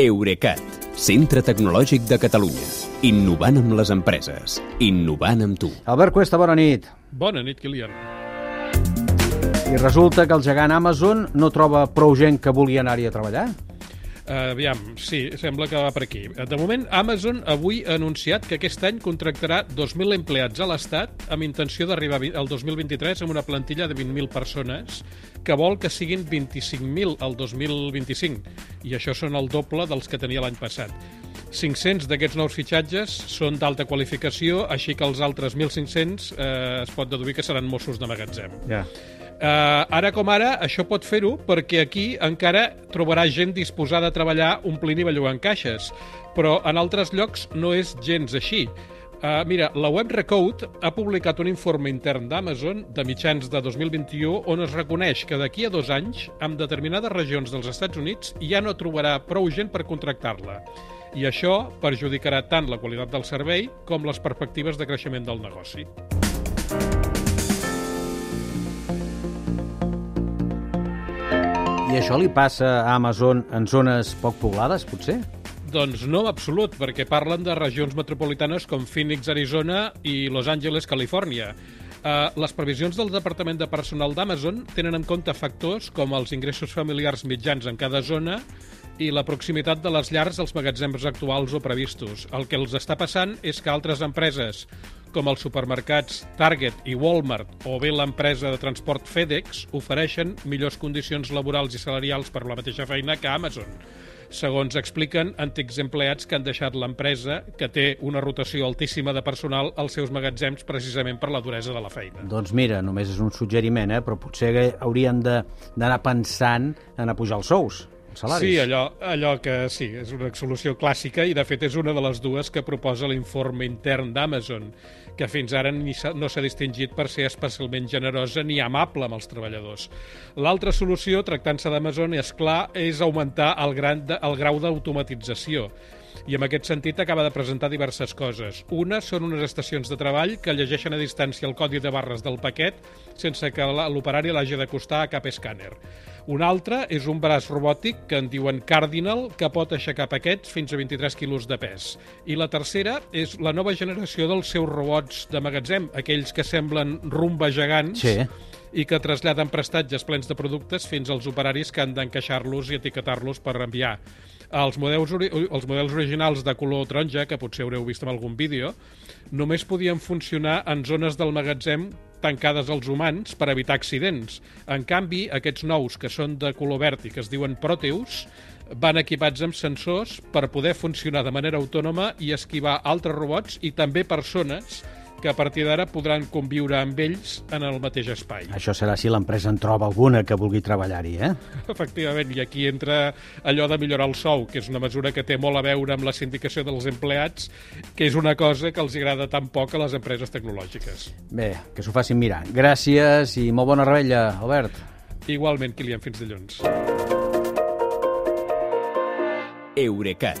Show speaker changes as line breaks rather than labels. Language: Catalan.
Eurecat, centre tecnològic de Catalunya. Innovant amb les empreses. Innovant amb tu.
Albert Cuesta, bona nit.
Bona nit, Kilian.
I resulta que el gegant Amazon no troba prou gent que vulgui anar-hi a treballar?
Uh, aviam, sí, sembla que va per aquí. De moment, Amazon avui ha anunciat que aquest any contractarà 2.000 empleats a l'Estat amb intenció d'arribar al 2023 amb una plantilla de 20.000 persones que vol que siguin 25.000 al 2025 i això són el doble dels que tenia l'any passat. 500 d'aquests nous fitxatges són d'alta qualificació, així que els altres 1.500 eh, es pot deduir que seran Mossos de magatzem.
Ja.
Uh, ara com ara, això pot fer-ho perquè aquí encara trobarà gent disposada a treballar omplint i bellugant caixes, però en altres llocs no és gens així. Uh, mira, la web Recode ha publicat un informe intern d'Amazon de mitjans de 2021 on es reconeix que d'aquí a dos anys, en determinades regions dels Estats Units, ja no trobarà prou gent per contractar-la. I això perjudicarà tant la qualitat del servei com les perspectives de creixement del negoci.
I això li passa a Amazon en zones poc poblades, potser?
Doncs no, absolut, perquè parlen de regions metropolitanes com Phoenix, Arizona i Los Angeles, Califòrnia. Uh, les previsions del Departament de Personal d'Amazon tenen en compte factors com els ingressos familiars mitjans en cada zona i la proximitat de les llars als magatzems actuals o previstos. El que els està passant és que altres empreses, com els supermercats Target i Walmart o bé l'empresa de transport FedEx, ofereixen millors condicions laborals i salarials per la mateixa feina que Amazon segons expliquen antics empleats que han deixat l'empresa, que té una rotació altíssima de personal als seus magatzems precisament per la duresa de la feina.
Doncs mira, només és un suggeriment, eh? però potser haurien d'anar pensant en apujar els sous. Salaris.
Sí, allò, allò que sí, és una solució clàssica i de fet és una de les dues que proposa l'informe intern d'Amazon, que fins ara ni no s'ha distingit per ser especialment generosa ni amable amb els treballadors. L'altra solució, tractant-se d'Amazon, és clar, és augmentar el, gran de, el grau d'automatització i en aquest sentit acaba de presentar diverses coses. Una són unes estacions de treball que llegeixen a distància el codi de barres del paquet sense que l'operari l'hagi d'acostar a cap escàner. Un altre és un braç robòtic que en diuen Cardinal, que pot aixecar paquets fins a 23 quilos de pes. I la tercera és la nova generació dels seus robots de magatzem, aquells que semblen rumba gegants,
sí
i que traslladen prestatges plens de productes fins als operaris que han d'encaixar-los i etiquetar-los per enviar. Els models, els models originals de color taronja, que potser haureu vist en algun vídeo, només podien funcionar en zones del magatzem tancades als humans per evitar accidents. En canvi, aquests nous, que són de color verd i que es diuen Proteus, van equipats amb sensors per poder funcionar de manera autònoma i esquivar altres robots i també persones que a partir d'ara podran conviure amb ells en el mateix espai.
Això serà si l'empresa en troba alguna que vulgui treballar-hi, eh?
Efectivament, i aquí entra allò de millorar el sou, que és una mesura que té molt a veure amb la sindicació dels empleats, que és una cosa que els agrada tan poc a les empreses tecnològiques.
Bé, que s'ho facin mirar. Gràcies i molt bona rebella, Albert.
Igualment, Kilian, fins dilluns.
Eurecat,